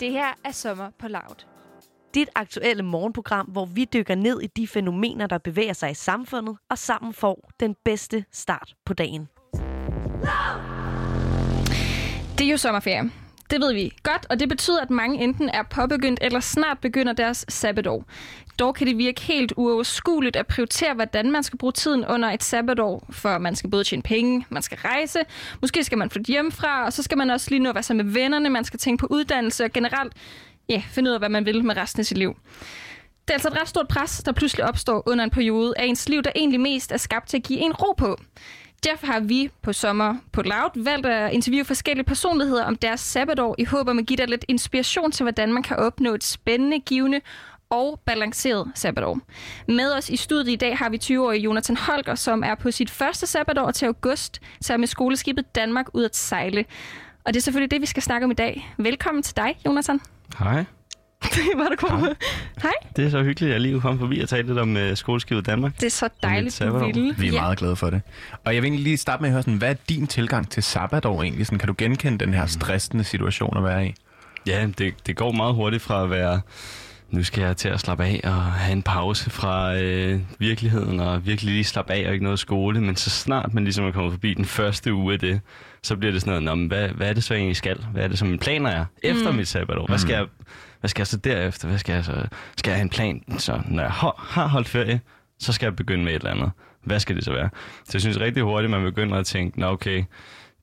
Det her er Sommer på Loud. Dit aktuelle morgenprogram, hvor vi dykker ned i de fænomener, der bevæger sig i samfundet, og sammen får den bedste start på dagen. Det er jo sommerferie. Det ved vi godt, og det betyder, at mange enten er påbegyndt eller snart begynder deres sabbatår. Dog kan det virke helt uoverskueligt at prioritere, hvordan man skal bruge tiden under et sabbatår, for man skal både tjene penge, man skal rejse, måske skal man flytte hjemmefra, og så skal man også lige nå at være sammen med vennerne, man skal tænke på uddannelse og generelt ja, finde ud af, hvad man vil med resten af sit liv. Det er altså et ret stort pres, der pludselig opstår under en periode af ens liv, der egentlig mest er skabt til at give en ro på. Derfor har vi på sommer på Loud valgt at interviewe forskellige personligheder om deres sabbatår i håb om at give dig lidt inspiration til, hvordan man kan opnå et spændende, givende og balanceret sabbatår. Med os i studiet i dag har vi 20-årige Jonathan Holger, som er på sit første sabbatår til august, sammen med skoleskibet Danmark ud at sejle. Og det er selvfølgelig det, vi skal snakke om i dag. Velkommen til dig, Jonathan. Hej. Var du kommet? Hej. Det er så hyggeligt, at jeg lige kom forbi og tale lidt om uh, skoleskibet Danmark. Det er så dejligt, du ville. Vi er meget glade for det. Og jeg vil egentlig lige starte med at høre, sådan, hvad er din tilgang til sabbatår egentlig? Sådan, kan du genkende den her stressende situation at være i? Ja, det, det går meget hurtigt fra at være, nu skal jeg til at slappe af og have en pause fra øh, virkeligheden og virkelig lige slappe af og ikke noget skole. Men så snart man ligesom er kommet forbi den første uge af det, så bliver det sådan noget, Nå, men hvad, hvad er det så egentlig skal? Hvad er det, som mine planer er efter mm. mit sabbatår? Hvad skal, jeg, hvad skal jeg så derefter? Hvad skal jeg så? Skal jeg have en plan? Så når jeg har, holdt ferie, så skal jeg begynde med et eller andet. Hvad skal det så være? Så jeg synes rigtig hurtigt, man begynder at tænke, nå okay,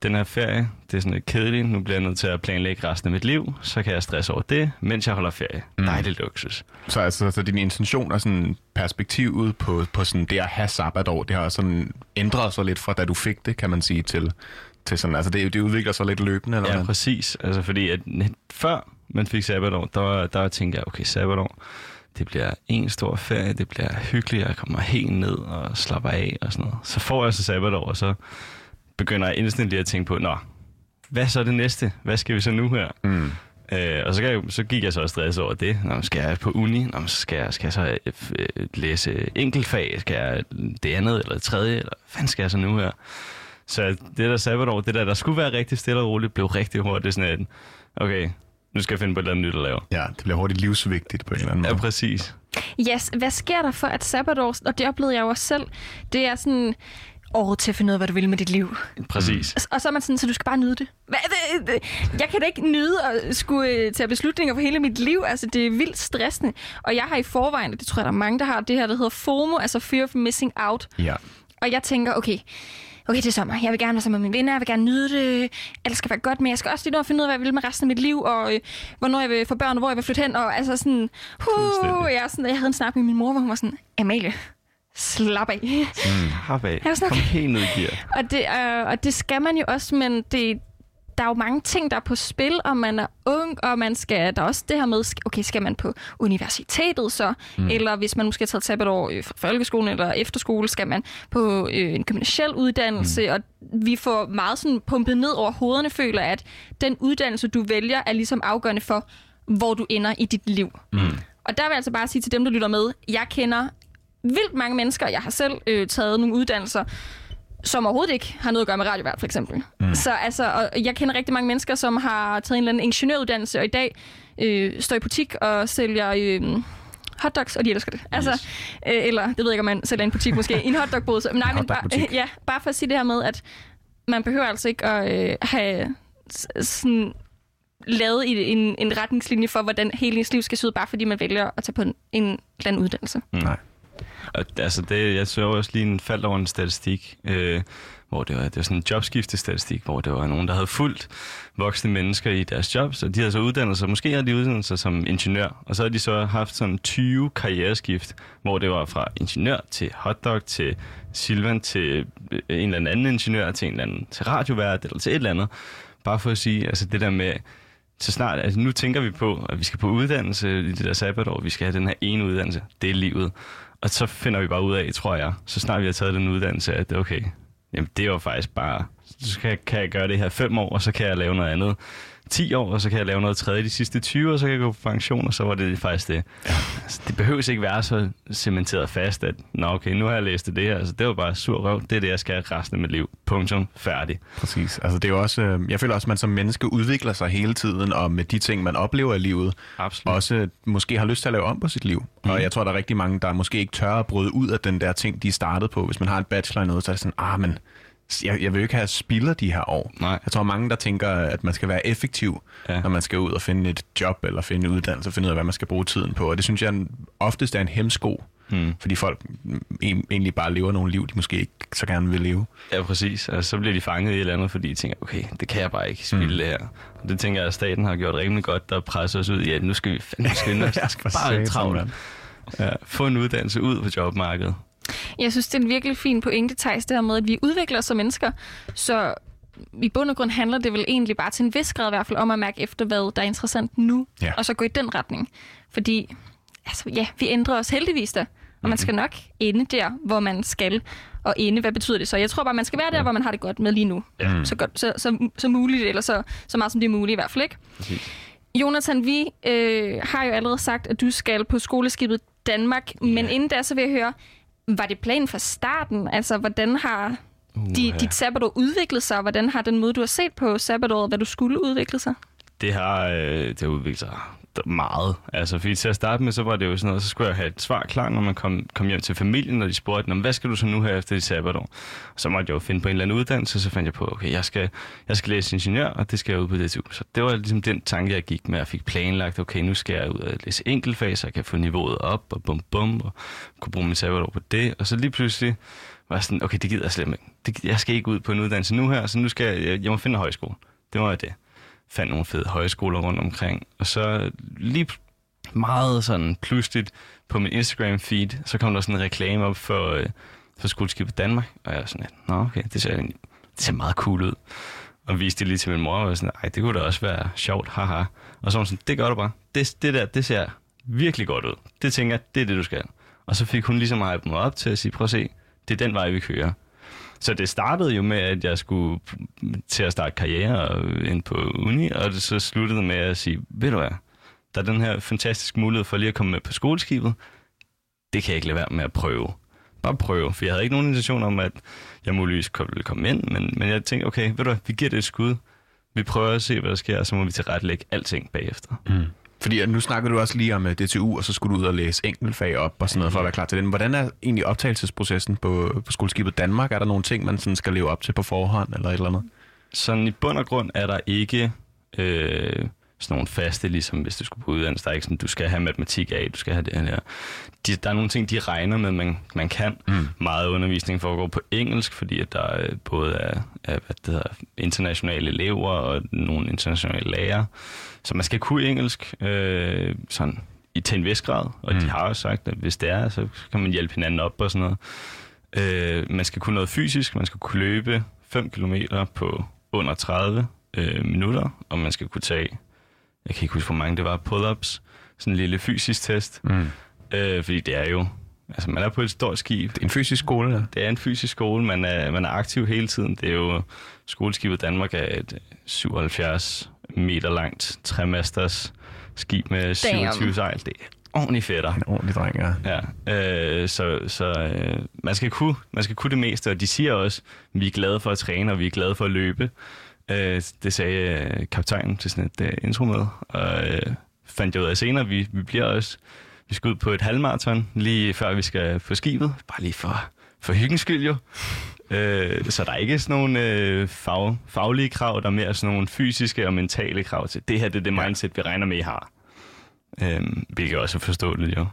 den her ferie, det er sådan lidt kedeligt. Nu bliver jeg nødt til at planlægge resten af mit liv. Så kan jeg stresse over det, mens jeg holder ferie. Mm. Dejlig luksus. Så altså, så din intention og sådan perspektivet på, på sådan det at have sabbatår, det har sådan ændret sig lidt fra da du fik det, kan man sige, til, til sådan, altså det, det udvikler sig lidt løbende, eller Ja, hvad? præcis. Altså fordi at før man fik sabbatår, der, der tænkte jeg, okay, sabbatår, det bliver en stor ferie, det bliver hyggeligt, jeg kommer helt ned og slapper af og sådan noget. Så får jeg så sabbatår, og så begynder jeg instant lige at tænke på, nå, hvad så er det næste? Hvad skal vi så nu her? Mm. Øh, og så, jeg, så gik jeg så og stress over det. Nå, skal jeg på uni? Nå, så skal jeg, skal jeg så øh, læse enkeltfag? Skal jeg det andet eller det tredje? Eller hvad fanden skal jeg så nu her? Så det der sabbatår, det der, der skulle være rigtig stille og roligt, blev rigtig hurtigt sådan, at okay, nu skal jeg finde på et eller andet nyt at lave. Ja, det bliver hurtigt livsvigtigt på en eller anden Ja, måde. præcis. Yes, hvad sker der for at sabbatår, og det oplevede jeg jo også selv, det er sådan året til at finde ud af, hvad du vil med dit liv. Præcis. Og- Og så er man sådan, så du skal bare nyde det. Jeg kan da ikke nyde at skulle øh, tage beslutninger for hele mit liv. Altså, det er vildt stressende. Og jeg har i forvejen, og det tror jeg, der er mange, der har, det her, der hedder FOMO, altså Fear of Missing Out. Ja. Og jeg tænker, okay, okay, det er sommer. Jeg vil gerne være sammen med mine venner, jeg vil gerne nyde det. Alt skal være godt, men jeg skal også lige nå at finde ud af, hvad jeg vil med resten af mit liv, og øh, hvornår jeg vil få børn, og hvor jeg vil flytte hen. Og altså sådan, huh, Fuldstændig. jeg, er sådan, jeg havde en snak med min mor, hvor hun var sådan, Amalie, slap af. Hop af. Jeg er sådan, Kom helt ned i gear. Og det, øh, og det skal man jo også, men det, der er jo mange ting, der er på spil, og man er ung, og man skal, der er også det her med, okay, skal man på universitetet så? Mm. Eller hvis man måske har taget sabbatår øh, fra folkeskolen eller efterskole, skal man på øh, en gymnasiel uddannelse, mm. og vi får meget sådan pumpet ned over hovederne, føler, at den uddannelse, du vælger, er ligesom afgørende for, hvor du ender i dit liv. Mm. Og der vil jeg altså bare sige til dem, der lytter med, jeg kender vildt mange mennesker, jeg har selv øh, taget nogle uddannelser, som overhovedet ikke har noget at gøre med radiovært, for eksempel. Mm. Så altså, og jeg kender rigtig mange mennesker, som har taget en eller anden ingeniøruddannelse, og i dag øh, står i butik og sælger øh, hotdogs, og de elsker det. Altså, Yes. øh, eller, det ved jeg ikke, om man sælger i en butik måske, en hotdogbod. Så, nej, men bare, ja, bare for at sige det her med, at man behøver altså ikke at øh, have sådan lavet i en, en retningslinje for, hvordan hele ens liv skal se ud, bare fordi man vælger at tage på en, en eller anden uddannelse. Nej. Og, altså det, jeg så også lige en faldt over en statistik, øh, hvor det var, det var sådan en jobskiftestatistik, hvor det var nogen, der havde fulgt voksne mennesker i deres jobs, og de havde så uddannet sig, måske havde de uddannet sig som ingeniør, og så havde de så haft sådan 20 karriereskift, hvor det var fra ingeniør til hotdog, til Silvan, til øh, en eller anden ingeniør, til en eller anden, til radiovært, eller til et eller andet. Bare for at sige, altså det der med, så snart, altså nu tænker vi på, at vi skal på uddannelse i det der sabbatår, vi skal have den her ene uddannelse, det er livet. Og så finder vi bare ud af, tror jeg, så snart vi har taget den uddannelse, at det er okay, jamen det var faktisk bare Så kan, kan jeg gøre det her fem år, og så kan jeg lave noget andet. 10 år, og så kan jeg lave noget tredje de sidste 20 år, så kan jeg gå på pension, og så var det faktisk det. Ja. Altså, det behøves ikke være så cementeret fast, at Nå, okay, nu har jeg læst det her, altså det var bare sur røv, det er det, jeg skal resten af mit liv. Punktum. Færdig. Præcis. Altså, det er jo også, øh, jeg føler også, at man som menneske udvikler sig hele tiden, og med de ting, man oplever i livet, Absolut. også måske har lyst til at lave om på sit liv. Mm. Og jeg tror, der er rigtig mange, der måske ikke tør at bryde ud af den der ting, de startet på. Hvis man har en bachelor i noget, så er det sådan, ah, men jeg, jeg vil jo ikke have spillet de her år. Nej. Jeg tror mange, der tænker, at man skal være effektiv, Ja. ja. når man skal ud og finde et job, eller finde en uddannelse, og finde ud af, hvad man skal bruge tiden på. Og det synes jeg oftest er en hemsko, Hmm. fordi folk en- egentlig bare lever nogle liv, de måske ikke så gerne vil leve. Ja, præcis. Altså, så bliver de fanget i et eller andet, fordi de tænker, okay, det kan jeg bare ikke spille mm. det her. Og det tænker jeg, at staten har gjort rimelig godt, der presser os ud i, at nu skal vi fandme skynde os. Ja, bare travlt. Ja, få en uddannelse ud på jobmarkedet. Jeg synes, det er en virkelig fin pointe, Thijs, det her med, at vi udvikler os som mennesker. Så i bund og grund handler det vel egentlig bare til en vis grad i hvert fald om at mærke efter, hvad der er interessant nu, Ja. og så gå i den retning. Fordi, altså ja, vi ændrer os heldigvis da, og man skal nok ende der, hvor man skal. Og ende, hvad betyder det så? Jeg tror bare, man skal være der, hvor man har det godt med lige nu. Ja. Så, godt, så, så, så muligt, eller så, så meget som det er muligt i hvert fald, ikke? Præcis. Jonathan, vi øh, har jo allerede sagt, at du skal på skoleskibet Danmark, men inden da, så vil jeg høre, var det planen fra starten? Altså, hvordan har de, Uha. dit sabbatår udviklet sig? Hvordan har den måde, du har set på sabbatåret, hvad du skulle udvikle sig? Det har, øh, det har udviklet sig meget. Altså, fordi til at starte med, så var det jo sådan noget, så skulle jeg have et svar klar, når man kom, kom hjem til familien, og de spurgte, hvad skal du så nu her efter dit sabbatår? Så måtte jeg jo finde på en eller anden uddannelse, så fandt jeg på, okay, jeg skal, jeg skal læse ingeniør, og det skal jeg ud på DTU. Så det var ligesom den tanke, jeg gik med, jeg fik planlagt, okay, nu skal jeg ud og læse enkeltfag, så jeg kan få niveauet op, og bum bum, og kunne bruge min sabbatår på det. Og så lige pludselig var jeg sådan, okay, det gider jeg slet ikke. Det, jeg skal ikke ud på en uddannelse nu her, så nu skal jeg, jeg, jeg må finde en højskole. Det var det fandt nogle fede højskoler rundt omkring. Og så lige meget sådan pludseligt på min Instagram-feed, så kom der sådan en reklame op for, øh, for skoleskibet Danmark. Og jeg var sådan nå okay, det ser, det ser meget cool ud. Og viste det lige til min mor, og var sådan, ej, det kunne da også være sjovt, haha. Og så var hun sådan, det gør du bare. Det, det der, det ser virkelig godt ud. Det tænker jeg, det er det, du skal. Og så fik hun ligesom hypet mig op til at sige, prøv at se, det er den vej, vi kører. Så det startede jo med, at jeg skulle til at starte karriere ind på uni, og det så sluttede med at sige, ved du hvad, der er den her fantastiske mulighed for lige at komme med på skoleskibet. Det kan jeg ikke lade være med at prøve. Bare prøve, for jeg havde ikke nogen intention om, at jeg muligvis ville komme ind, men, men jeg tænkte, okay, ved du hvad, vi giver det et skud. Vi prøver at se, hvad der sker, og så må vi tilrettelægge alting bagefter. Mm. Fordi nu snakker du også lige om øh, DTU, og så skulle du ud og læse enkeltfag op og sådan noget, for at være klar til den. Hvordan er egentlig optagelsesprocessen på, på skoleskibet Danmark? Er der nogle ting, man sådan skal leve op til på forhånd, eller et eller andet? Sådan i bund og grund er der ikke øh, sådan nogle faste, ligesom hvis du skulle på uddannelse, der er ikke sådan, du skal have matematik af, du skal have det her. De, der er nogle ting, de regner med, man, man kan. Mm. Meget undervisning foregår på engelsk, fordi at der øh, både er, er hvad det hedder, internationale elever og nogle internationale lærere. Så man skal kunne engelsk øh, sådan i, til en vis grad, og mm. de har også sagt, at hvis det er, så kan man hjælpe hinanden op og sådan noget. Øh, man skal kunne noget fysisk, man skal kunne løbe 5 km på under 30 øh, minutter, og man skal kunne tage, jeg kan ikke huske, hvor mange det var, pull-ups, sådan en lille fysisk test, Mm. øh, fordi det er jo, altså man er på et stort skib, Det er en fysisk skole, ja. det er en fysisk skole, man er, man er aktiv hele tiden. Det er jo, skoleskibet Danmark er et 77 meter langt tremasters skib med 27 sejl. Det er ordentligt fedter. En ordentlig dreng, ja. Ja, øh, så, så øh, man, skal kunne, man skal kunne det meste, og de siger også, at vi er glade for at træne, og vi er glade for at løbe. Øh, det sagde øh, kaptajnen til sådan et øh, intro med, og øh, fandt jeg ud af senere, vi, vi bliver også, vi skal ud på et halvmarathon, lige før vi skal på skibet, bare lige for, for hyggens skyld jo. Øh, så der er ikke sådan nogle øh, fag, faglige krav, der er mere sådan nogle fysiske og mentale krav til. Det her det er det mindset, vi regner med, I har. Øh, hvilket også er forståeligt jo.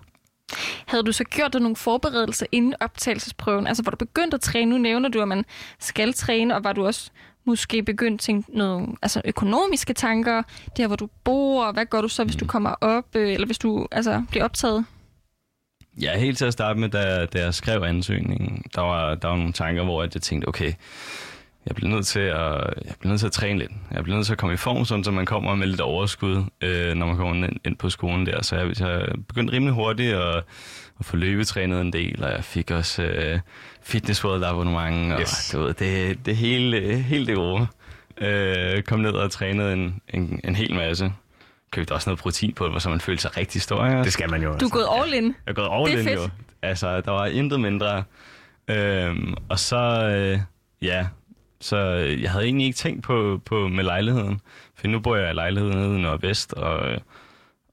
Havde du så gjort dig nogle forberedelser inden optagelsesprøven? Altså, hvor du begyndt at træne? Nu nævner du, at man skal træne, og var du også måske begyndt at tænke noget altså økonomiske tanker, der hvor du bor, og hvad gør du så, hvis du kommer op, øh, eller hvis du altså, bliver optaget? Ja, helt til at starte med, da, da jeg skrev ansøgningen, der var, der var nogle tanker, hvor jeg tænkte, okay, jeg bliver nødt til at, jeg bliver nødt til at træne lidt. Jeg bliver nødt til at komme i form, sådan, så man kommer med lidt overskud, øh, når man kommer ind, ind på skolen der. Så jeg, jeg begyndte rimelig hurtigt at, at få løbetrænet en del, og jeg fik også øh, Fitness World abonnement, og Yes. du ved, det, det hele, hele det gode. Øh, kom ned og trænede en, en, en hel masse. Købte også noget proteinpulver, så man følte sig rigtig stor. Det skal man jo. Du altså. er gået all in. Jeg er gået all Det er in fedt. jo. Altså, der var intet mindre. Øhm, og så, øh, ja, så øh, jeg havde egentlig ikke tænkt på, på med lejligheden. For nu bor jeg i lejligheden nede i Nordvest, og, øh,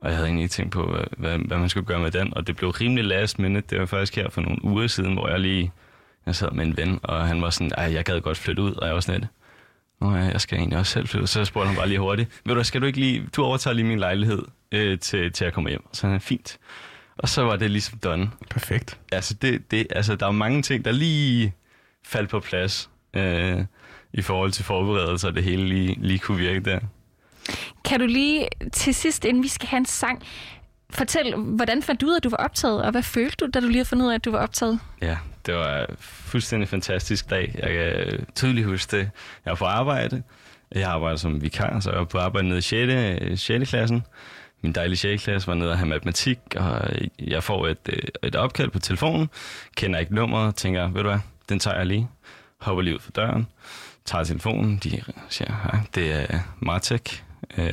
og jeg havde egentlig ikke tænkt på, hvad, hvad, hvad man skulle gøre med den. Og det blev rimelig last minute. Det var faktisk her for nogle uger siden, hvor jeg lige jeg sad med en ven, og han var sådan, at jeg gad godt flytte ud, og jeg var sådan lidt, Nå ja, jeg skal egentlig også selv flytte. Så spurgte han bare lige hurtigt, ved du, skal du ikke lige, du overtager lige min lejlighed øh, til, til at komme hjem. Så han er fint. Og så var det ligesom done. Perfekt. Altså, det, det, altså, der er mange ting, der lige faldt på plads øh, i forhold til forberedelser, og det hele lige, lige kunne virke der. Kan du lige til sidst, inden vi skal have en sang, fortæl, hvordan fandt du ud af, at du var optaget, og hvad følte du, da du lige havde fundet ud af, at du var optaget? Ja, det var en fuldstændig fantastisk dag. Jeg kan tydeligt huske det. Jeg var på arbejde. Jeg arbejder som vikar, så jeg var på arbejde nede i 6. 6. klassen. Min dejlige 6. klasse var nede og have matematik, og jeg får et, øh, et opkald på telefonen. Kender ikke nummeret, tænker, ved du hvad, den tager jeg lige. Hopper lige ud for døren, tager telefonen, de siger, ja, det er Martek, øh,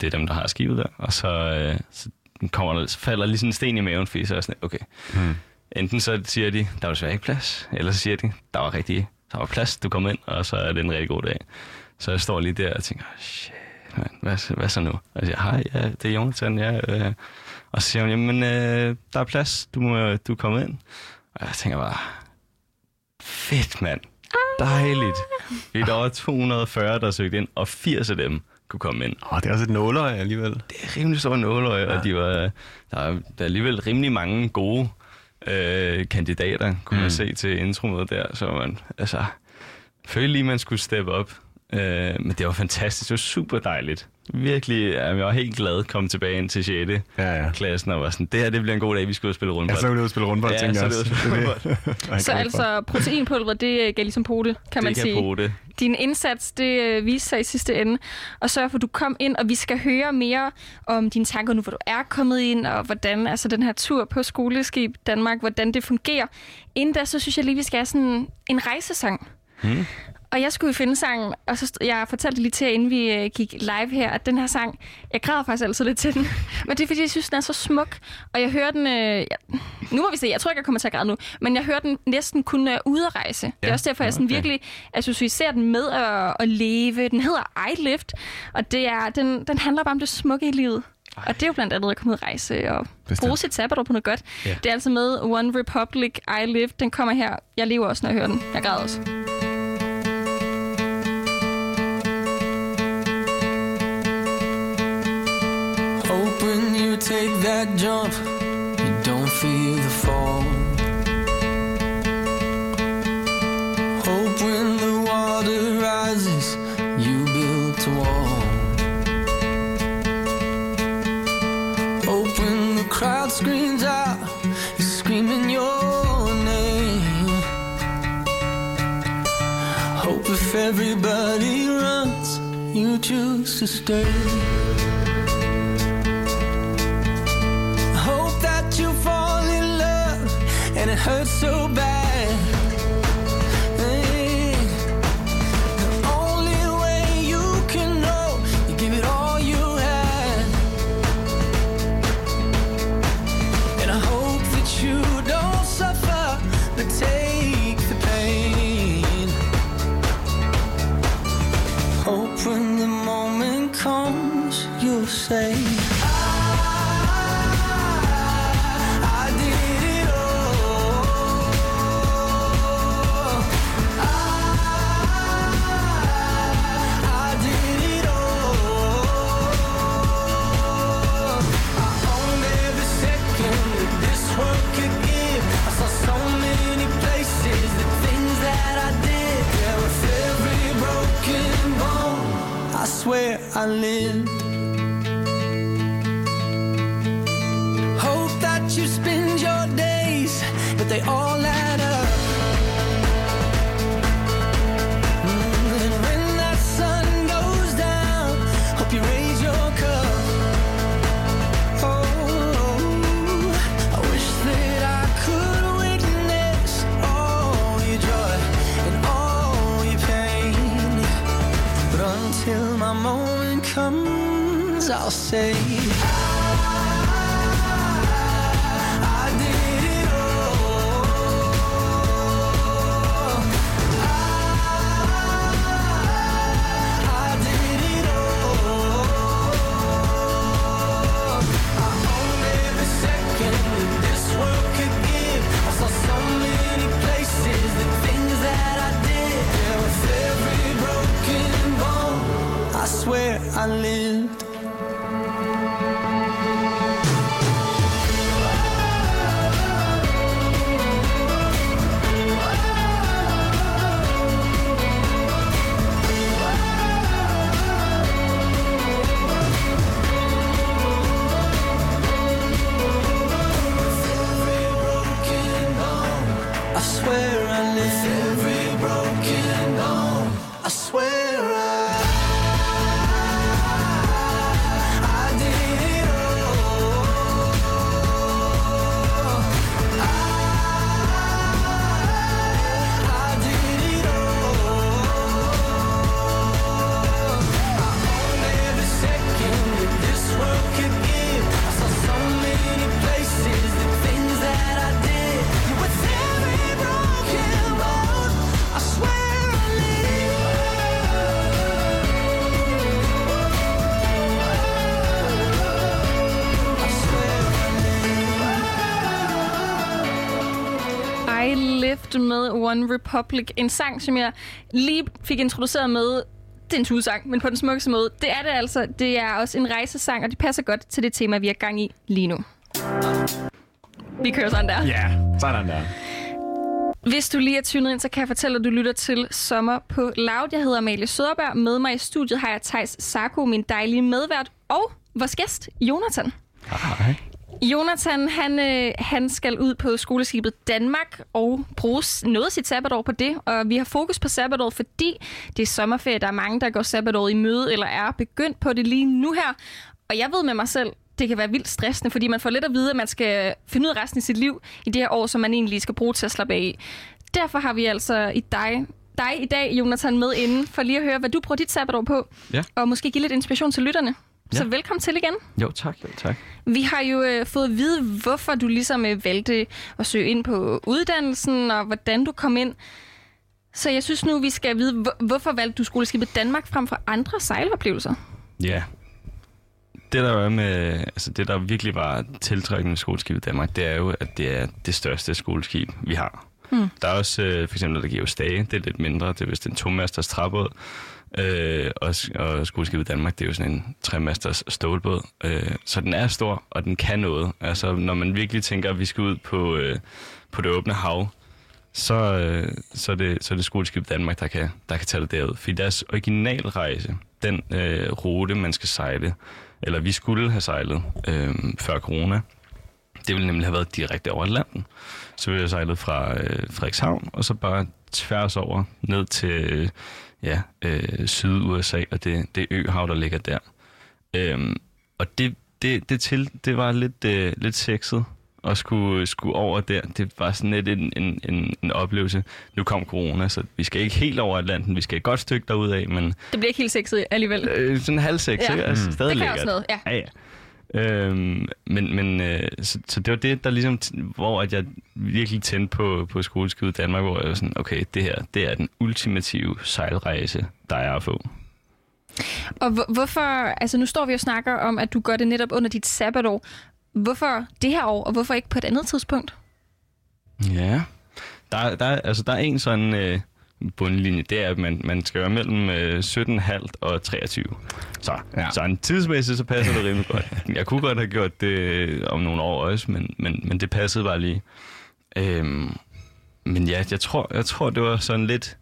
det er dem, der har skibet der. Og så, øh, så kommer der, så falder lige sådan en sten i maven, fordi så er jeg sådan, okay, Hmm. Enten så siger de, der var desværre ikke plads, eller så siger de, der var rigtig, der var plads, du kom ind, og så er det en rigtig god dag. Så jeg står lige der og tænker, shit, man, hvad, hvad så nu? Og jeg siger, hej, ja, det er Jonathan, ja. Øh. Og så siger hun, jamen, øh, der er plads, du, må, du er kommet ind. Og jeg tænker bare, fedt mand, dejligt. Vi er der var 240, der søgte ind, og 80 af dem kunne komme ind. Åh, det er også et nåløje alligevel. Det er rimelig store nåløje, ja. og de var, der, er, der er alligevel rimelig mange gode øh, kandidater, kunne mm. man se til intromødet der. Så man, altså, følte lige, man skulle steppe op. Øh, men det var fantastisk, det var super dejligt. Virkelig, ja, jeg var helt glad komme tilbage ind til 6. Ja, ja. klassen og var sådan, det her det bliver en god dag, vi skal ud og spille Ja, rundbold. så vil du ud og spille rundbold, Ja, tænker jeg er det også. Det spille det. Så altså, proteinpulveret, det gav ligesom pote, kan man det sige. kan på det. Din indsats, det øh, viste sig i sidste ende. Og sørg for, at du kom ind, og vi skal høre mere om dine tanker nu, hvor du er kommet ind, og hvordan altså, den her tur på skoleskib Danmark, hvordan det fungerer. Inden da, så synes jeg lige, vi skal have sådan en rejsesang. Hmm. Og jeg skulle finde sangen, og så jeg fortalte lige til jer, inden vi øh, gik live her, at den her sang, jeg græder faktisk altid lidt til den. Men det er, fordi jeg synes, den er så smuk. Og jeg hører den, øh, ja, nu må vi se, jeg tror ikke, jeg kommer til at græde nu, men jeg hører den næsten kun øh, ude at rejse. Det er Ja, også derfor, jeg sådan okay. virkelig associerer den med at, at leve. Den hedder I Lift, og det er, den, den handler bare om det smukke i livet. Og det er jo blandt andet at komme ud at rejse og Bestemt. bruge sit sabbatår på noget godt. Ja. Det er altså med One Republic, I Live. Den kommer her. Jeg lever også, når jeg hører den. Jeg græder også. You take that jump, you don't feel the fall. Hope when the water rises, you build a wall. Hope when the crowd screams out, you're screaming your name. Hope if everybody runs, you choose to stay. Hurts so bad. I'll say, One Republic. En sang, som jeg lige fik introduceret med. Det er en tudsang, men på den smukkeste måde. Det er det altså. Det er også en rejsesang, og det passer godt til det tema, vi har gang i lige nu. Vi kører sådan der. Ja, sådan der. Hvis du lige er tunet ind, så kan jeg fortælle, at du lytter til Sommer på Loud. Jeg hedder Amalie Søderberg. Med mig i studiet har jeg Thijs Sarko, min dejlige medvært, og vores gæst, Jonathan. Hej. Jonathan, han, øh, han skal ud på skoleskibet Danmark og bruge noget af sit sabbatår på det. Og vi har fokus på sabbatår, fordi det er sommerferie. Der er mange, der går sabbatår i møde eller er begyndt på det lige nu her. Og jeg ved med mig selv, det kan være vildt stressende, fordi man får lidt at vide, at man skal finde ud af resten af sit liv i det her år, som man egentlig skal bruge til at slappe af i. Derfor har vi altså i dig, dig i dag, Jonathan, med inden, for lige at høre, hvad du bruger dit sabbatår på. Ja. Og måske give lidt inspiration til lytterne. Så Ja. velkommen til igen. Jo, tak. Jo, tak. Vi har jo øh, fået at vide, hvorfor du ligesom øh, valgte at søge ind på uddannelsen, og hvordan du kom ind. Så jeg synes nu, vi skal vide, hvor, hvorfor valgte du skoleskibet Danmark frem for andre sejloplevelser? Ja. Det der er med, altså det der virkelig var tiltrækkende med skoleskibet i Danmark, det er jo, at det er det største skoleskib, vi har. Hmm. Der er også øh, for eksempel, der giver Stage, det er lidt mindre, det er vist en tomasters træbåd. Øh, og, og skoleskibet i Danmark, det er jo sådan en tremasters stålbåd. Øh, så den er stor, og den kan noget. Altså, når man virkelig tænker, at vi skal ud på, øh, på det åbne hav, så, øh, så, er det, så er det skoleskibet Danmark, der kan, der kan tage det derud. Fordi deres originalrejse, den øh, rute, man skal sejle, eller vi skulle have sejlet øh, før corona, det ville nemlig have været direkte over Atlanten. Så vi have sejlet fra øh, Frederikshavn, og så bare tværs over ned til øh, ja, øh, Syd-USA, og det, det øhav, der ligger der. Øhm, og det, det, det, til, det var lidt, øh, lidt sexet at skulle, skulle over der. Det var sådan lidt en, en, en, en oplevelse. Nu kom corona, så vi skal ikke helt over Atlanten. Vi skal et godt stykke derudad, men Det bliver ikke helt sexet alligevel. øh, sådan halv seks, Ja. ikke? Altså, Mm. stadig Det kan lækkert. også noget, ja. ja, ja. Øhm, men men øh, så, så det var det, der ligesom, hvor at jeg virkelig tændte på, på skoleskibet i Danmark, hvor jeg var sådan, okay, det her, det er den ultimative sejlrejse, der er at få. Og hvor, hvorfor, altså nu står vi og snakker om, at du gør det netop under dit sabbatår. Hvorfor det her år, og hvorfor ikke på et andet tidspunkt? Ja. Der, der, altså, der er en sådan øh, bundlinje, det er, at man, man skal være mellem øh, 17,5 og 23. Så, Ja. så en tidsmæssigt, så passer det rimelig godt. Jeg kunne godt have gjort det øh, om nogle år også, men, men, men det passede bare lige. Øhm, men ja, jeg tror, jeg tror, det var sådan lidt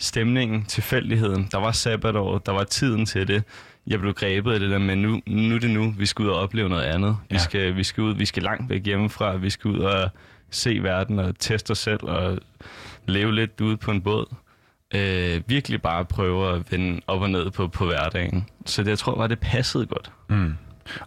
stemningen, tilfældigheden. Der var sabbatår, der var tiden til det. Jeg blev grebet af det der med, nu, nu er det nu, vi skal ud og opleve noget andet. Vi, Ja. skal, vi skal ud, vi skal langt væk hjemmefra, vi skal ud og se verden og teste os selv og leve lidt ude på en båd. Øh, virkelig bare prøve at vende op og ned på, på hverdagen. Så det, jeg tror bare, det passede godt.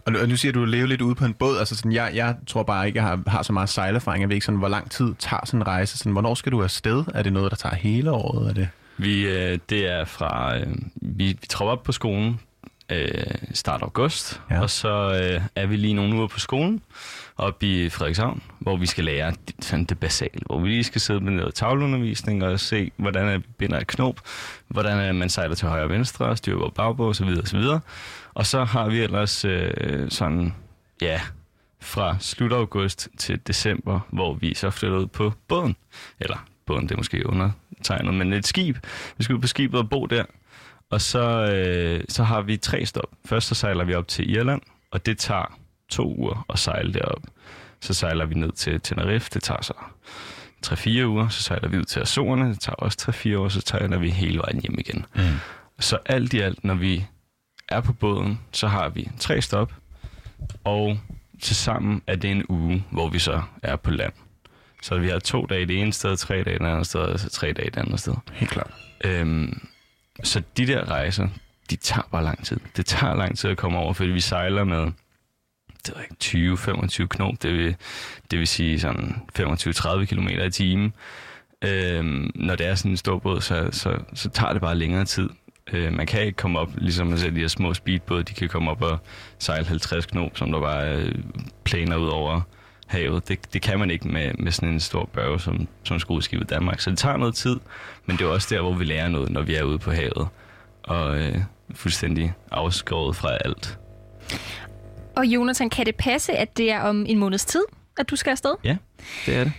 Og nu, og nu siger du, at du lever lidt ude på en båd. Altså sådan, jeg, jeg tror bare ikke, jeg har, har så meget sejlerfaring. Jeg ved ikke, sådan, hvor lang tid tager sådan en rejse. Sådan, hvornår skal du afsted? Er det noget, der tager hele året? Er det? Vi, øh, det er fra, øh, vi, vi tropper op på skolen øh, start august, ja. og så øh, er vi lige nogle uger på skolen oppe i Frederikshavn, hvor vi skal lære det- sådan det basale, hvor vi lige skal sidde med noget tavleundervisning og se, hvordan er, vi binder et knop, hvordan er, man sejler til højre og venstre, styrer på bagbog osv. osv. Og så har vi ellers øh, sådan, ja, fra slut august til december, hvor vi så flytter ud på båden. Eller båden, det er måske undertegnet, men et skib. Vi skal ud på skibet og bo der. Og så, øh, så har vi tre stop. Først så sejler vi op til Irland, og det tager to uger at sejle derop. Så sejler vi ned til Tenerife, det tager så 3-4 uger. Så sejler vi ud til Azorerne, det tager også 3-4 uger, så sejler vi hele vejen hjem igen. Mm. Så alt i alt, når vi er på båden, så har vi tre stop, og til sammen er det en uge, hvor vi så er på land. Så vi har to dage det ene sted, tre dage det andet sted, og så tre dage det andet sted. Helt klart. Øhm, så de der rejser, de tager bare lang tid. Det tager lang tid at komme over, fordi vi sejler med det ikke, 20-25 knop, det vil, det vil sige sådan 25-30 km i timen. Øhm, når det er sådan en stor båd, så, så, så tager det bare længere tid. Øh, man kan ikke komme op, ligesom man ser de her små speedbåde, de kan komme op og sejle 50 knop, som der bare øh, planer ud over havet. Det, det kan man ikke med, med sådan en stor børge som, som skoleskibet Danmark. Så det tager noget tid, men det er også der, hvor vi lærer noget, når vi er ude på havet. Og øh, fuldstændig afskåret fra alt. Og Jonathan, kan det passe, at det er om en måneds tid, at du skal afsted? Ja, det er det.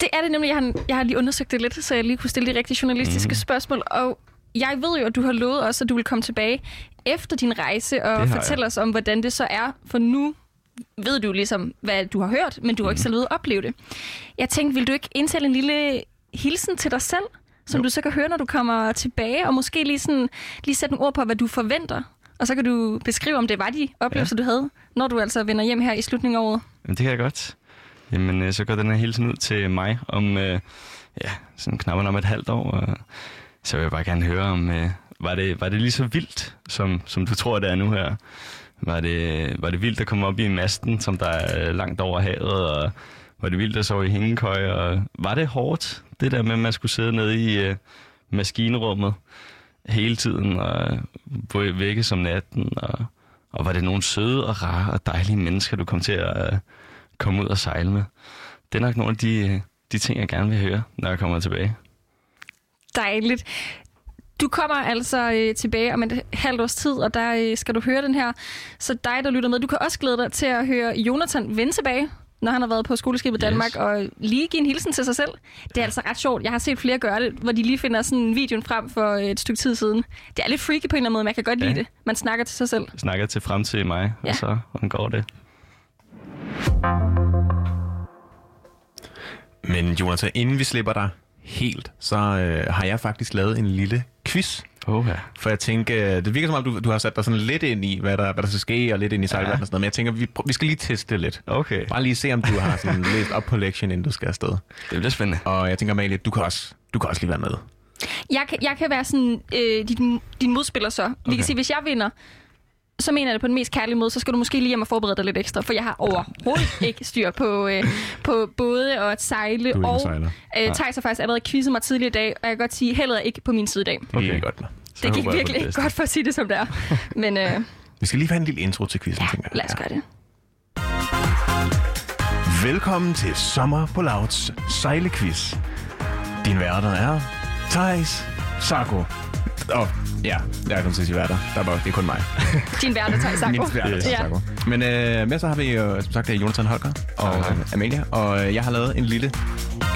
Det er det nemlig. Jeg har, jeg har lige undersøgt det lidt, så jeg lige kunne stille de rigtige journalistiske mm. spørgsmål. Og jeg ved jo, at du har lovet os, at du vil komme tilbage efter din rejse og fortælle os om, hvordan det så er. For nu ved du ligesom, hvad du har hørt, men du har ikke Mhm. selv ved at opleve det. Jeg tænkte, vil du ikke indtale en lille hilsen til dig selv, som Jo. du så kan høre, når du kommer tilbage, og måske lige, sådan, lige sætte nogle ord på, hvad du forventer. Og så kan du beskrive, om det var de oplevelser, ja. du havde, når du altså vender hjem her i slutningen af året. Jamen, det kan jeg godt. Jamen, øh, så går den her hilsen ud til mig om, øh, ja, sådan knap om et halvt år. Og så vil jeg bare gerne høre om, øh, var, det, var det lige så vildt, som, som du tror, det er nu her? Var det, var det vildt at komme op i masten, som der er øh, langt over havet, og var det vildt at sove i hængekøj, og var det hårdt, det der med, at man skulle sidde nede i øh, maskinrummet hele tiden, og øh, bo- vække som natten, og, og var det nogle søde og rare og dejlige mennesker, du kom til at uh, komme ud og sejle med? Det er nok nogle af de, de ting, jeg gerne vil høre, når jeg kommer tilbage. Dejligt. Du kommer altså øh, tilbage om et halvt års tid, og der øh, skal du høre den her. Så dig, der lytter med, du kan også glæde dig til at høre Jonathan vende tilbage, når han har været på skoleskibet Yes. Danmark, og lige give en hilsen til sig selv. Det er altså ret sjovt. Jeg har set flere gøre det, hvor de lige finder sådan en videoen frem for et stykke tid siden. Det er lidt freaky på en eller anden måde, men jeg kan godt Ja. lide det. Man snakker til sig selv. Jeg snakker til fremtid mig, Ja. og så hvordan går det? Men Jonathan, inden vi slipper dig helt, så øh, har jeg faktisk lavet en lille quiz. Oh, ja. For jeg tænker, øh, det virker som om, du, du har sat dig sådan lidt ind i, hvad der, hvad der skal ske, og lidt ind i sejlverden og sådan noget. Men jeg tænker, vi, vi skal lige teste det lidt. Okay, Bare lige se, om du har sådan læst op på lektion, inden du skal afsted. det bliver spændende. Og jeg tænker, Amalie, du kan også, du kan også lige være med. Jeg kan, jeg kan være sådan øh, din, din modspiller så. Vi okay. kan sige, hvis jeg vinder, så mener jeg det på den mest kærlige måde, så skal du måske lige hjem og forberede dig lidt ekstra, for jeg har overhovedet ikke styr på, øh, på både at sejle og sejler. øh, Thijs har faktisk allerede quizzet mig tidligere i dag, og jeg kan godt sige, heldet er ikke på min side i dag. Okay. Det er godt. Så Det gik virkelig ikke godt for at sige det, som det er. Men øh, Vi skal lige have en lille intro til quizzen, tænker jeg. lad os gøre det. Velkommen til Sommer på Louds sejlequiz. Din værter er Thijs Sarko. Åh, oh, ja, jeg er kun til værter. Der var, det er kun mig. Din værter, Thijs Sanko. Min værter, Ja. Sarko. Men øh, med så har vi jo, som sagt, det er Jonathan Holger og øh, Amalia. Og øh, jeg har lavet en lille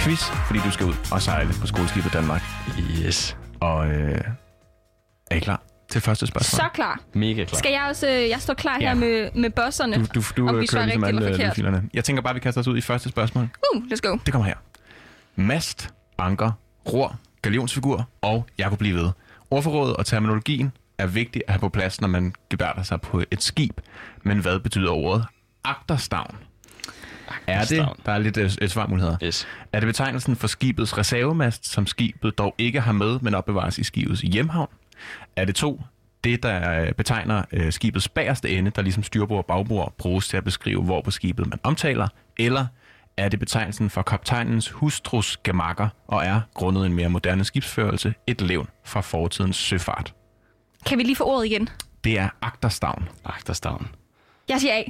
quiz, fordi du skal ud og sejle på skoleskibet Danmark. Yes, Og øh, er I klar til første spørgsmål? Så klar. mega klar. Skal jeg også, øh, jeg står klar her Ja. med, med bosserne. Du, du, du Om øh, vi svarer kører ligesom alle øh, lydfilerne. Jeg tænker bare, vi kaster os ud i første spørgsmål. Uh, let's go. Det kommer her. Mast, anker, ror, galionsfigur og jeg kunne blive ved. Ordforrådet og terminologien er vigtigt at have på plads, når man gebærder sig på et skib. Men hvad betyder ordet agterstavn? Er det, der er lidt øh, et svarmuligheder. Yes. Er det betegnelsen for skibets reservemast, som skibet dog ikke har med, men opbevares i skibets hjemhavn? Er det to, det der øh, betegner øh, skibets bagerste ende, der ligesom styrbord og bagbord bruges til at beskrive, hvor på skibet man omtaler? Eller er det betegnelsen for kaptajnens hustrus gemakker, og er, grundet en mere moderne skibsførelse, et levn fra fortidens søfart? Kan vi lige få ordet igen? Det er agterstavn. Agterstavn. Jeg siger A.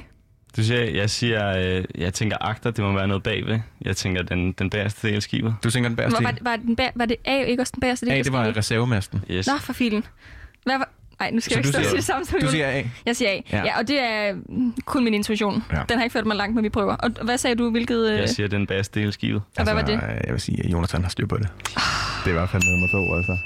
Du siger, jeg siger, øh, jeg tænker agter, det må være noget bagved. Jeg tænker den, den bagerste del af skibet. Du tænker den Var, bagerste var, del? var, den bag, var det A ikke også den bagerste del? A, det var reservemasten. Yes. Nå, for filen. Hvad var... Nej, nu skal Så jeg ikke du stå og sige det samme som Du siger A. Jeg siger A. Ja. Ja. ja, og det er mm, kun min intuition. Ja. Ja. Den har ikke ført mig langt, men vi prøver. Og hvad sagde du, hvilket... øh, Jeg siger den bagerste del af skibet. Og hvad var det? øh, Jeg vil sige, at Jonathan har styr på det. Det er i hvert fald nummer to, altså.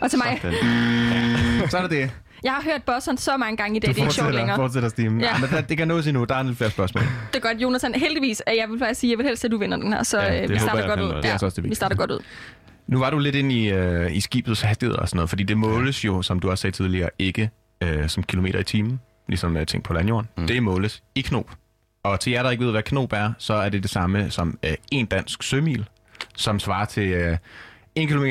Og til mig. Den. Så er det det. Jeg har hørt bosseren så mange gange i dag, Du det er ikke sjovt længere. fortsætter stimen. Ja. Ja. Men det, det kan nås endnu. Der er lidt flere spørgsmål. Det er godt, Jonathan. Heldigvis, at jeg vil faktisk sige, jeg vil helst, at du vinder den her, så Ja, ja, det vi starter godt ud. også. Det er altså også det vi starter godt ud. Nu var du lidt inde i, øh, i skibets hastighed og sådan noget, fordi det måles jo, som du også sagde tidligere, ikke øh, som kilometer i timen, ligesom jeg tænkte på landjorden. Mm. Det måles i knop. Og til jer, der ikke ved, hvad knop er, så er det det samme som øh, en dansk sømil, som svarer til øh, 1 km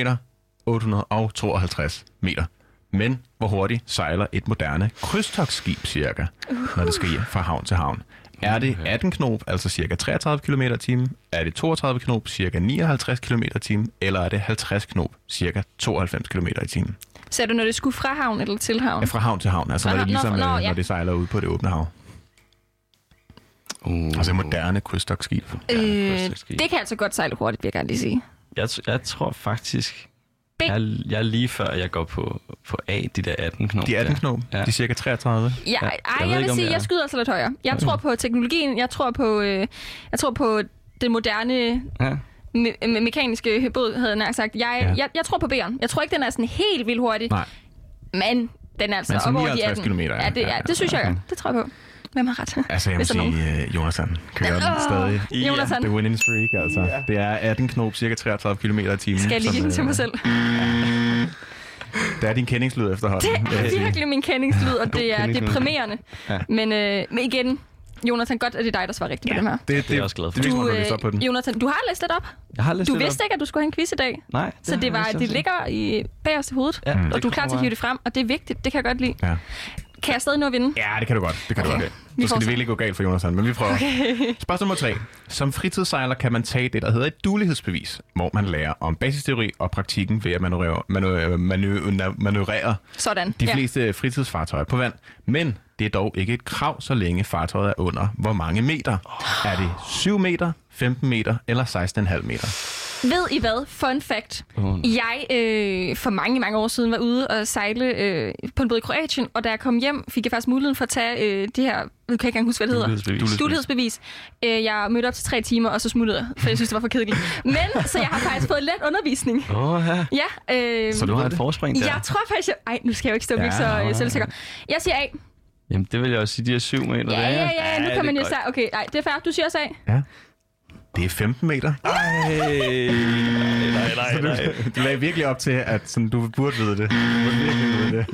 852 meter. Men hvor hurtigt sejler et moderne krydstogsskib cirka, når det skal fra havn til havn? Er det 18 knop, altså cirka 33 km i timen? Er det 32 knop, cirka 59 km i timen? Eller er det 50 knop, cirka 92 km i timen? Sagde du, når det skulle fra havn eller til havn? Ja, fra havn til havn, altså Fra når det er havn- ligesom, nå, nå, øh, ja. når det sejler ud på det åbne hav. Uh, Altså moderne krydstogsskib. Øh, det kan altså godt sejle hurtigt, vil jeg gerne lige sige. jeg, t- jeg tror faktisk, B. jeg, jeg er lige før, jeg går på, på A, de der 18 knop. De 18 knop, Ja. de er cirka 33. Ja, Ja, ej, jeg jeg, jeg ikke, vil sige, jeg jeg er- skyder altså lidt højere. Jeg tror på teknologien, jeg tror på, øh, jeg tror på det moderne Ja. me- me- mekaniske båd, havde jeg nær sagt. Jeg, Ja. jeg, jeg tror på B'eren. Jeg tror ikke, den er sådan helt vildt hurtig, Nej, men den er altså Men så op over de 59 18. kilometer, ja. Ja, det, Ja, ja, det synes jeg, okay. ja. det tror jeg på. Hvem har ret? altså jeg må er sige, uh, Jonathan kører den stadig. Jonathan, Det er winning streak, altså. Det er 18 knop, cirka 33 km i timen. skal jeg lige give den til øh, mig selv? Det er din kendingslyd efterhånden. Det er virkelig min kendingslyd, og det er deprimerende. Ja. Men, øh, men igen, Jonathan, godt, at det er dig, der svarer rigtigt på dem her. Det, Det er jeg også glad for. Det, det, Du, det, det, på den. Jonathan, du har læst lidt op. Jeg har læst Du lidt vidste op. ikke, at du skulle have en quiz i dag. Nej. Så det, var, det ligger i bagerste hovedet, Ja, og du er klar til at hive det frem, og det er vigtigt. Det kan jeg godt lide. Ja. Kan jeg stadig nå at vinde? Ja, det kan du godt. Det kan Okay. du godt. Så skal det virkelig gå galt for Jonathan, men vi prøver. Okay. Spørgsmål nummer tre. Som fritidssejler kan man tage det, der hedder et dulighedsbevis, hvor man lærer om basisteori og praktikken ved at manøvrere, manøvrere, manøvrere, manøvrere Sådan. de ja. fleste fritidsfartøjer på vand. Men det er dog ikke et krav, så længe fartøjet er under hvor mange meter. Er det 7 meter, 15 meter eller 16,5 meter? Ved I hvad? Fun fact. Åh, Jeg øh, for mange, mange år siden var ude og sejle øh, på en båd i Kroatien, og da jeg kom hjem, fik jeg faktisk muligheden for at tage øh, det her, jeg kan ikke engang huske, hvad det hedder. Dulighedsbevis. Øh, jeg mødte op til tre timer, og så smuttede jeg, for jeg synes, det var for kedeligt. Men, så jeg har faktisk fået let undervisning. Åh, oh, ja. Ja, øh, Så du har et forspring der? jeg tror faktisk, jeg... Ej, nu skal jeg jo ikke stå Ja, så øh, selvsikker. Jeg siger A. Jamen, det vil jeg også sige, de er 7 meter. Ja, ja, ja, nu kan man jo sige... Okay, nej, det er fair. Du siger også A. Det er 15 meter. Ej, nej, nej, nej. Du lagde virkelig op til, at sådan, du burde vide det. Du burde virkelig vide det.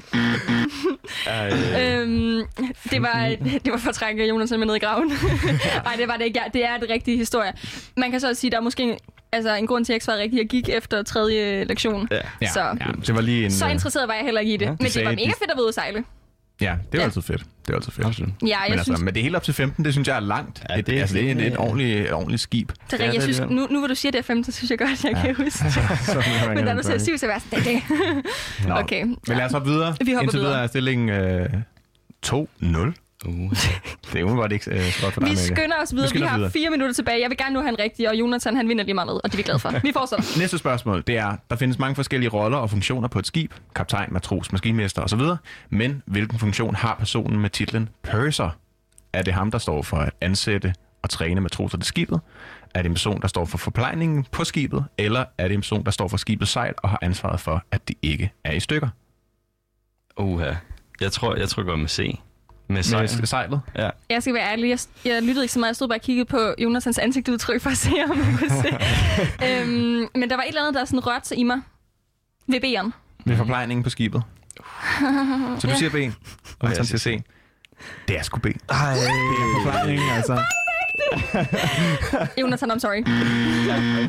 Ej, Øhm, det, var, det var for at trække Jonathan med ned i graven. Nej, det var det ikke. Det er et rigtigt historie. Man kan så også sige, der er måske en, altså, en grund til, at jeg ikke svarede rigtigt. Jeg gik efter tredje lektion. Ja. Så- ja, det var lige en... Så øh, interesseret var jeg heller ikke i det. Ja, de men det var de- mega fedt at være ude at sejle. Ja, det er Ja. altid fedt. Det er altid fedt. Absolut. Ja, jeg Men, altså, synes, men det er helt op til 15, det synes jeg er langt. Ja, et, det er altså, det er et, fint. et, ordentligt, et ordentligt skib. det er er. Jeg synes, det, nu, nu hvor du siger, det er 15, så synes jeg godt, at jeg kan huske det. Men da du sagde 7, så var jeg sådan, det er det. Okay. Men lad os hoppe videre. Vi hopper Indtil videre videre. er stillingen øh, 2-0. Uh. Det er umiddelbart ikke øh, så godt for dig, Vi skynder os videre. Vi, skynder os har videre. fire minutter tilbage. Jeg vil gerne nu have en rigtig, og Jonathan han vinder lige meget med, og det er vi glade for. Vi fortsætter. Næste spørgsmål, det er, der findes mange forskellige roller og funktioner på et skib. Kaptajn, matros, maskinmester osv. Men hvilken funktion har personen med titlen Purser? Er det ham, der står for at ansætte og træne matroser til skibet? Er det en person, der står for forplejningen på skibet? Eller er det en person, der står for skibets sejl og har ansvaret for, at det ikke er i stykker? Uha. Jeg tror, jeg tror godt med C. Med sejl. Med sejlet? Ja. Jeg skal være ærlig, jeg, jeg lyttede ikke så meget. Jeg stod bare og kiggede på Jonathans ansigtsudtryk for at se, om jeg kunne se. øhm, men der var et eller andet, der sådan rørte sig i mig. Ved B'eren. Med forplejningen på skibet. Så du siger B, og jeg han siger C. Det er sgu B. Det Ej. er forplejningen, altså. Jonathan, I'm sorry.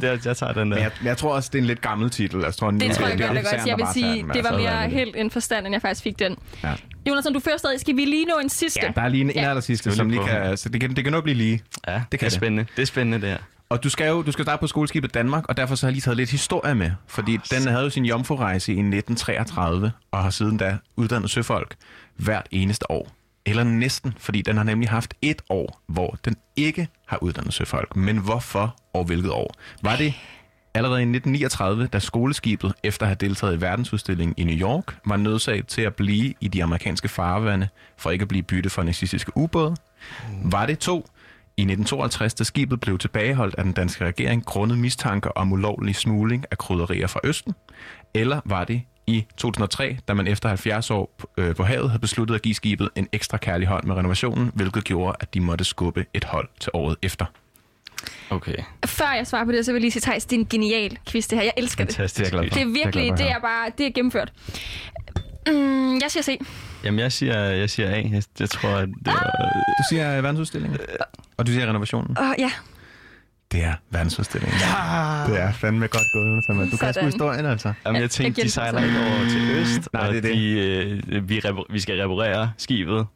Jeg, jeg tager den der. Men jeg, jeg tror også, det er en lidt gammel titel. Jeg tror, Det tror jeg er godt, det godt. Jeg vil sige, det var altså, mere er det? helt en forstand, end jeg faktisk fik den. Ja. Jonathan, du fører stadig. Skal vi lige nå en sidste? Ja, der er lige en, en Ja. aller sidste, som lige kan, så det kan, det kan nå blive lige. Ja, det, kan det er det. spændende. Det er spændende, det her. Og du skal jo du skal starte på skoleskibet Danmark, og derfor så har jeg lige taget lidt historie med. Fordi den havde jo sin jomfrurejse i 1933, og har siden da uddannet søfolk. hvert eneste år. Eller næsten, fordi den har nemlig haft et år, hvor den ikke har uddannet søfolk. Men hvorfor og hvilket år? Var det allerede i 1939, da skoleskibet, efter at have deltaget i verdensudstillingen i New York, var nødsaget til at blive i de amerikanske farvande for ikke at blive bytte for nazistiske ubåde? Var det to i 1952, da skibet blev tilbageholdt af den danske regering grundet mistanker om ulovlig smugling af krydderier fra Østen? Eller var det i 2003, da man efter 70 år på- øh, på havet havde besluttet at give skibet en ekstra kærlig hånd med renovationen, hvilket gjorde, at de måtte skubbe et hold til året efter? Okay, Før jeg svarer på det, så vil jeg lige sige, Thijs, det er en genial quiz, det her. Jeg elsker det. fantastisk. Det er jeg. Det er Det er virkelig, for at det er bare, det er gennemført. Mm, jeg siger C. Jamen, jeg siger, jeg siger A. Jeg, jeg tror, at det var... Du siger øh, verdensudstillingen, og du siger renovationen. Åh, ja. Det er verdensudstillingen. Ja! Det er fandme godt gået, Jonathan. Du kan sgu Sådan. historien, altså. Jamen, jeg jeg tænkte, giver de sejler ikke over til øst, Nej, og det er det. De, øh, vi, vi skal reparere skibet,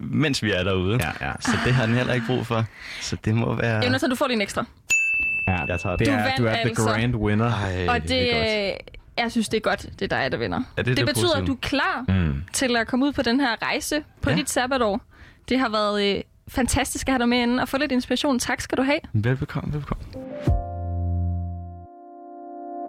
mens vi er derude. Ja, ja. Så det har den heller ikke brug for. Så det må være... Jonathan, du får lige en ekstra. ja. Jeg tager det Du er, du er the altså. grand winner. Ej, Og det, er godt. jeg synes, det er godt, det er dig, der vinder. Er det det det betyder, at du er klar Mm. til at komme ud på den her rejse på Ja. dit sabbatår. Det har været øh, fantastisk at have dig med inden og få lidt inspiration. Tak skal du have. Velbekomme, velbekomme.